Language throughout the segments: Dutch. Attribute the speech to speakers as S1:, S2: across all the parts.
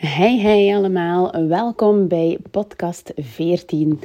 S1: Hey, hey allemaal, welkom bij podcast 14.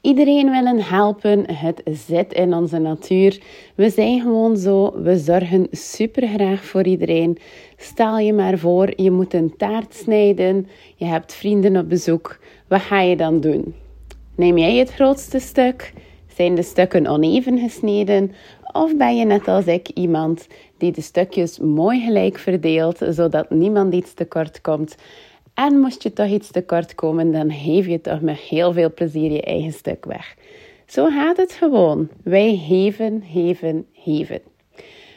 S1: Iedereen willen helpen, het zit in onze natuur. We zijn gewoon zo, we zorgen super graag voor iedereen. Stel je maar voor, je moet een taart snijden, je hebt vrienden op bezoek. Wat ga je dan doen? Neem jij het grootste stuk? Zijn de stukken oneven gesneden? Of ben je net als ik iemand die de stukjes mooi gelijk verdeelt, zodat niemand iets tekort komt? En moest je toch iets tekort komen, dan geef je toch met heel veel plezier je eigen stuk weg. Zo gaat het gewoon. Wij geven, geven, geven.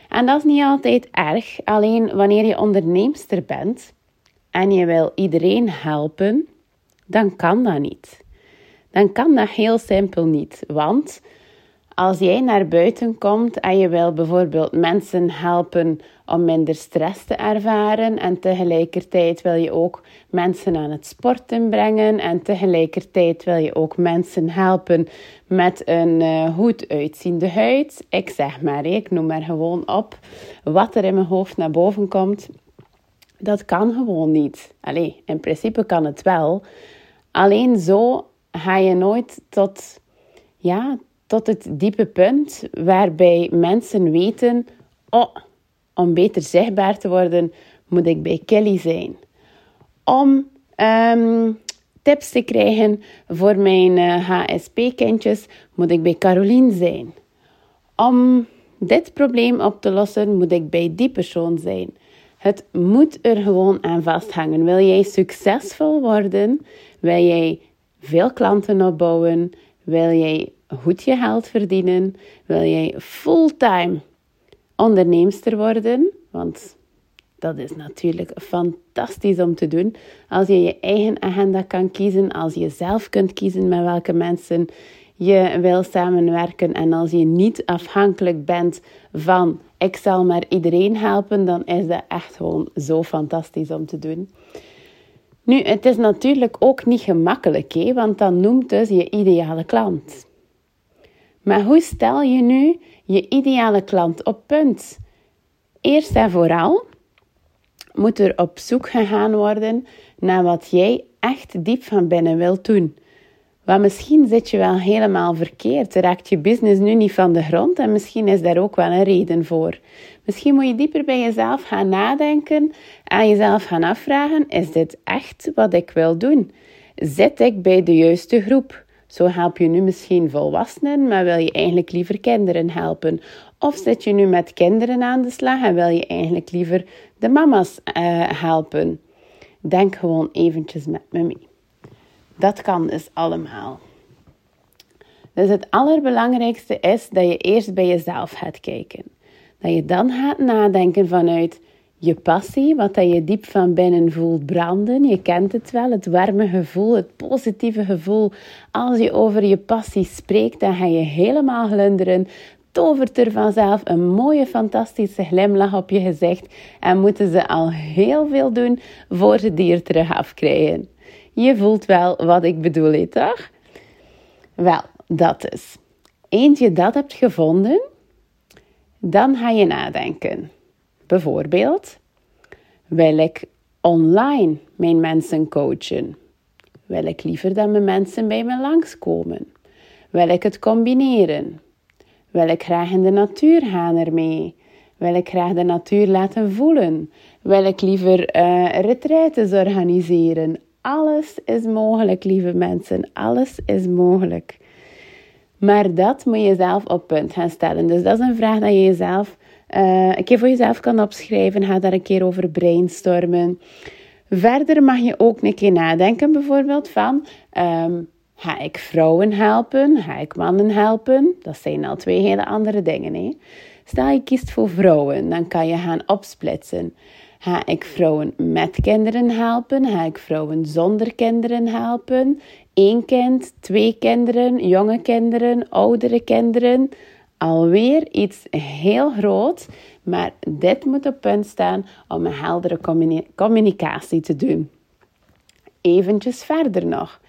S1: En dat is niet altijd erg, alleen wanneer je onderneemster bent en je wil iedereen helpen, dan kan dat niet. Dan kan dat heel simpel niet, want als jij naar buiten komt en je wil bijvoorbeeld mensen helpen om minder stress te ervaren en tegelijkertijd wil je ook mensen aan het sporten brengen en tegelijkertijd wil je ook mensen helpen met een uh, goed uitziende huid. Ik zeg maar, ik noem maar gewoon op wat er in mijn hoofd naar boven komt. Dat kan gewoon niet. Allee, in principe kan het wel. Alleen zo ga je nooit tot, ja, tot het diepe punt waarbij mensen weten: oh, om beter zichtbaar te worden, moet ik bij Kelly zijn. Om ehm, tips te krijgen voor mijn HSP-kindjes, moet ik bij Caroline zijn. Om dit probleem op te lossen, moet ik bij die persoon zijn. Het moet er gewoon aan vasthangen. Wil jij succesvol worden? Wil jij veel klanten opbouwen? Wil jij goed je geld verdienen? Wil jij fulltime onderneemster worden? Want dat is natuurlijk fantastisch om te doen. Als je je eigen agenda kan kiezen, als je zelf kunt kiezen met welke mensen je wil samenwerken en als je niet afhankelijk bent van ik zal maar iedereen helpen, dan is dat echt gewoon zo fantastisch om te doen. Nu, het is natuurlijk ook niet gemakkelijk, hè, want dan noemt dus je ideale klant. Maar hoe stel je nu je ideale klant op punt? Eerst en vooral moet er op zoek gegaan worden naar wat jij echt diep van binnen wilt doen. Want misschien zit je wel helemaal verkeerd, raakt je business nu niet van de grond en misschien is daar ook wel een reden voor. Misschien moet je dieper bij jezelf gaan nadenken en jezelf gaan afvragen: is dit echt wat ik wil doen? Zit ik bij de juiste groep? Zo help je nu misschien volwassenen, maar wil je eigenlijk liever kinderen helpen? Of zit je nu met kinderen aan de slag en wil je eigenlijk liever de mama's uh, helpen? Denk gewoon eventjes met me mee. Dat kan dus allemaal. Dus het allerbelangrijkste is dat je eerst bij jezelf gaat kijken. Dat je dan gaat nadenken vanuit je passie, wat dat je diep van binnen voelt branden. Je kent het wel, het warme gevoel, het positieve gevoel. Als je over je passie spreekt, dan ga je helemaal glunderen. Tovert er vanzelf een mooie, fantastische glimlach op je gezicht en moeten ze al heel veel doen voor ze die er terug afkrijgen. Je voelt wel wat ik bedoel, toch? Wel, dat is. Eens je dat hebt gevonden, dan ga je nadenken. Bijvoorbeeld, wil ik online mijn mensen coachen? Wil ik liever dat mijn mensen bij me langskomen? Wil ik het combineren? Wil ik graag in de natuur gaan ermee? Wil ik graag de natuur laten voelen? Wil ik liever uh, retraites organiseren? Alles is mogelijk, lieve mensen. Alles is mogelijk. Maar dat moet je zelf op punt gaan stellen. Dus dat is een vraag dat je jezelf uh, een keer voor jezelf kan opschrijven. Ga daar een keer over brainstormen. Verder mag je ook een keer nadenken, bijvoorbeeld van. Um, ga ik vrouwen helpen? Ga ik mannen helpen? Dat zijn al twee hele andere dingen. Hè? Stel je kiest voor vrouwen, dan kan je gaan opsplitsen. Ga ik vrouwen met kinderen helpen? Ga ik vrouwen zonder kinderen helpen? Eén kind, twee kinderen, jonge kinderen, oudere kinderen. Alweer iets heel groot, maar dit moet op punt staan om een heldere communicatie te doen. Eventjes verder nog.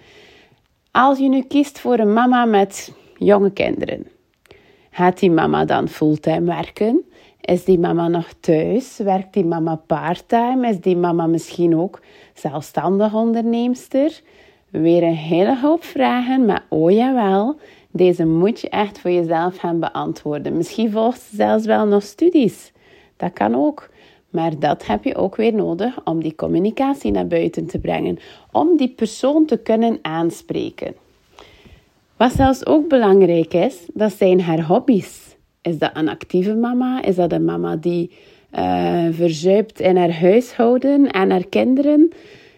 S1: Als je nu kiest voor een mama met jonge kinderen, gaat die mama dan fulltime werken? Is die mama nog thuis? Werkt die mama parttime? Is die mama misschien ook zelfstandig onderneemster? Weer een hele hoop vragen, maar oh jawel, deze moet je echt voor jezelf gaan beantwoorden. Misschien volgt ze zelfs wel nog studies. Dat kan ook. Maar dat heb je ook weer nodig om die communicatie naar buiten te brengen, om die persoon te kunnen aanspreken. Wat zelfs ook belangrijk is, dat zijn haar hobby's. Is dat een actieve mama? Is dat een mama die uh, verzuipt in haar huishouden en haar kinderen?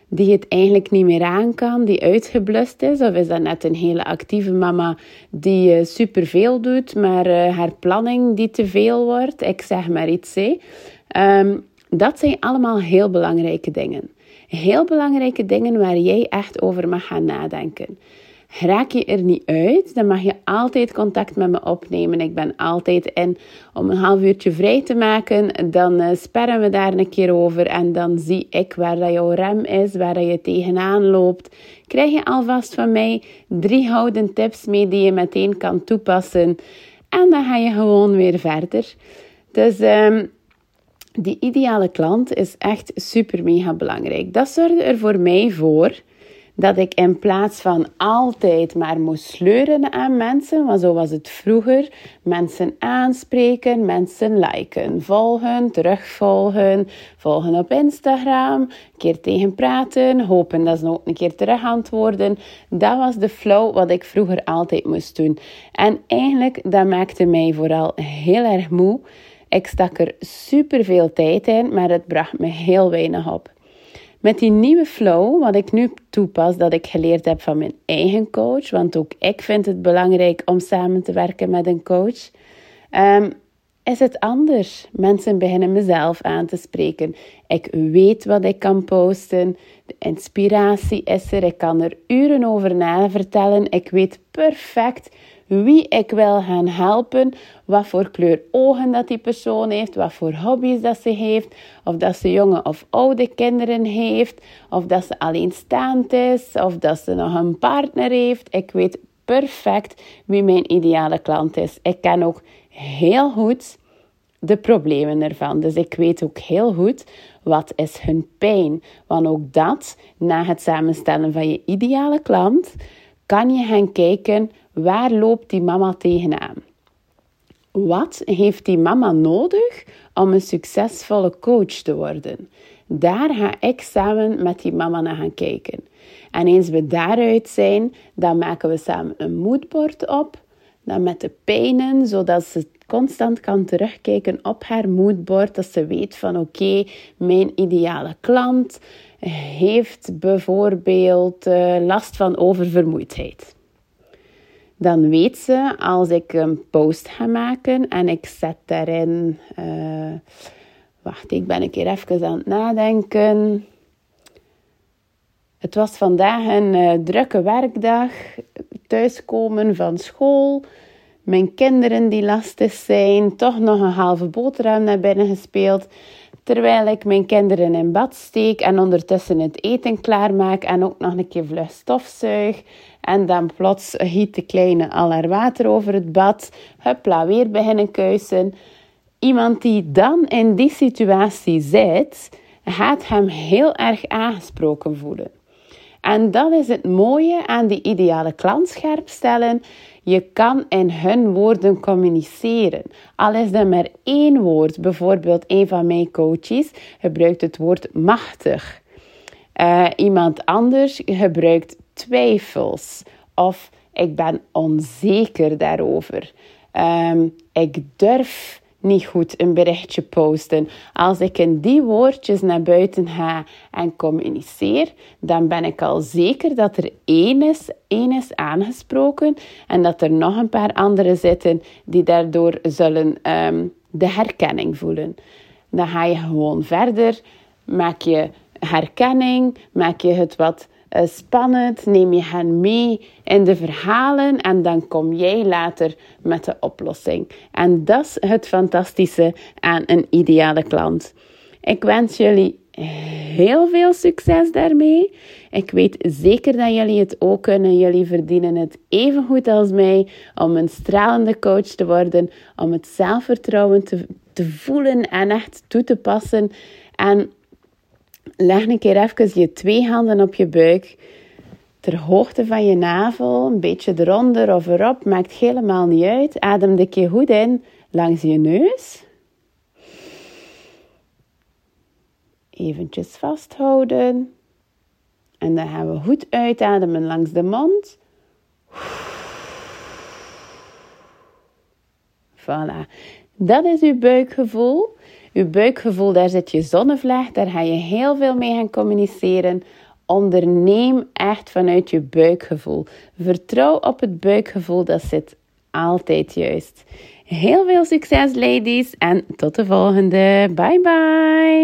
S1: Die het eigenlijk niet meer aan kan, die uitgeblust is? Of is dat net een hele actieve mama die uh, superveel doet, maar uh, haar planning die te veel wordt? Ik zeg maar iets. Um, dat zijn allemaal heel belangrijke dingen. Heel belangrijke dingen waar jij echt over mag gaan nadenken. Raak je er niet uit, dan mag je altijd contact met me opnemen. Ik ben altijd in om een half uurtje vrij te maken. Dan uh, we daar een keer over en dan zie ik waar dat jouw rem is, waar dat je tegenaan loopt. Krijg je alvast van mij drie houden tips mee die je meteen kan toepassen. En dan ga je gewoon weer verder. Dus um, die ideale klant is echt super mega belangrijk. Dat zorgde er voor mij voor dat ik in plaats van altijd maar moest sleuren aan mensen, want zo was het vroeger, mensen aanspreken, mensen liken, volgen, terugvolgen, volgen op Instagram, een keer tegen praten, hopen dat ze ook een keer terug antwoorden. Dat was de flow wat ik vroeger altijd moest doen. En eigenlijk, dat maakte mij vooral heel erg moe. Ik stak er super veel tijd in, maar het bracht me heel weinig op. Met die nieuwe flow, wat ik nu toepas, dat ik geleerd heb van mijn eigen coach, want ook ik vind het belangrijk om samen te werken met een coach, um, is het anders. Mensen beginnen mezelf aan te spreken. Ik weet wat ik kan posten. De inspiratie is er. Ik kan er uren over na vertellen. Ik weet perfect wie ik wil gaan helpen, wat voor kleur ogen dat die persoon heeft, wat voor hobby's dat ze heeft, of dat ze jonge of oude kinderen heeft, of dat ze alleenstaand is, of dat ze nog een partner heeft. Ik weet perfect wie mijn ideale klant is. Ik ken ook heel goed de problemen ervan. Dus ik weet ook heel goed wat is hun pijn. Want ook dat, na het samenstellen van je ideale klant, kan je gaan kijken Waar loopt die mama tegenaan? Wat heeft die mama nodig om een succesvolle coach te worden? Daar ga ik samen met die mama naar gaan kijken. En eens we daaruit zijn, dan maken we samen een moodboard op. Dan met de pijnen, zodat ze constant kan terugkijken op haar moodboard. Dat ze weet van oké, mijn ideale klant heeft bijvoorbeeld uh, last van oververmoeidheid dan weet ze als ik een post ga maken en ik zet daarin. Uh, wacht, ik ben een keer even aan het nadenken. Het was vandaag een uh, drukke werkdag. Thuiskomen van school. Mijn kinderen die lastig zijn. Toch nog een halve boterham naar binnen gespeeld. Terwijl ik mijn kinderen in bad steek en ondertussen het eten klaarmaak en ook nog een keer vlug stofzuig. En dan plots giet de kleine al haar water over het bad. Hupla, weer beginnen kuisen. Iemand die dan in die situatie zit, gaat hem heel erg aangesproken voelen. En dat is het mooie aan die ideale klant scherp stellen. Je kan in hun woorden communiceren. Al is er maar één woord, bijvoorbeeld een van mijn coaches gebruikt het woord machtig. Uh, iemand anders gebruikt twijfels of ik ben onzeker daarover. Um, ik durf niet goed een berichtje posten. Als ik in die woordjes naar buiten ga en communiceer, dan ben ik al zeker dat er één is, één is aangesproken en dat er nog een paar anderen zitten die daardoor zullen um, de herkenning voelen. Dan ga je gewoon verder, maak je herkenning, maak je het wat spannend, neem je hen mee in de verhalen en dan kom jij later met de oplossing. En dat is het fantastische aan een ideale klant. Ik wens jullie heel veel succes daarmee. Ik weet zeker dat jullie het ook kunnen. Jullie verdienen het even goed als mij om een stralende coach te worden, om het zelfvertrouwen te te voelen en echt toe te passen. En leg een keer even je twee handen op je buik. Ter hoogte van je navel, een beetje eronder of erop, maakt helemaal niet uit. Adem de keer goed in langs je neus. Eventjes vasthouden. En dan gaan we goed uitademen langs de mond. Voilà. Dat is uw buikgevoel. Uw buikgevoel, daar zit je zonnevlecht. Daar ga je heel veel mee gaan communiceren. Onderneem echt vanuit je buikgevoel. Vertrouw op het buikgevoel, dat zit altijd juist. Heel veel succes, ladies, en tot de volgende. Bye bye.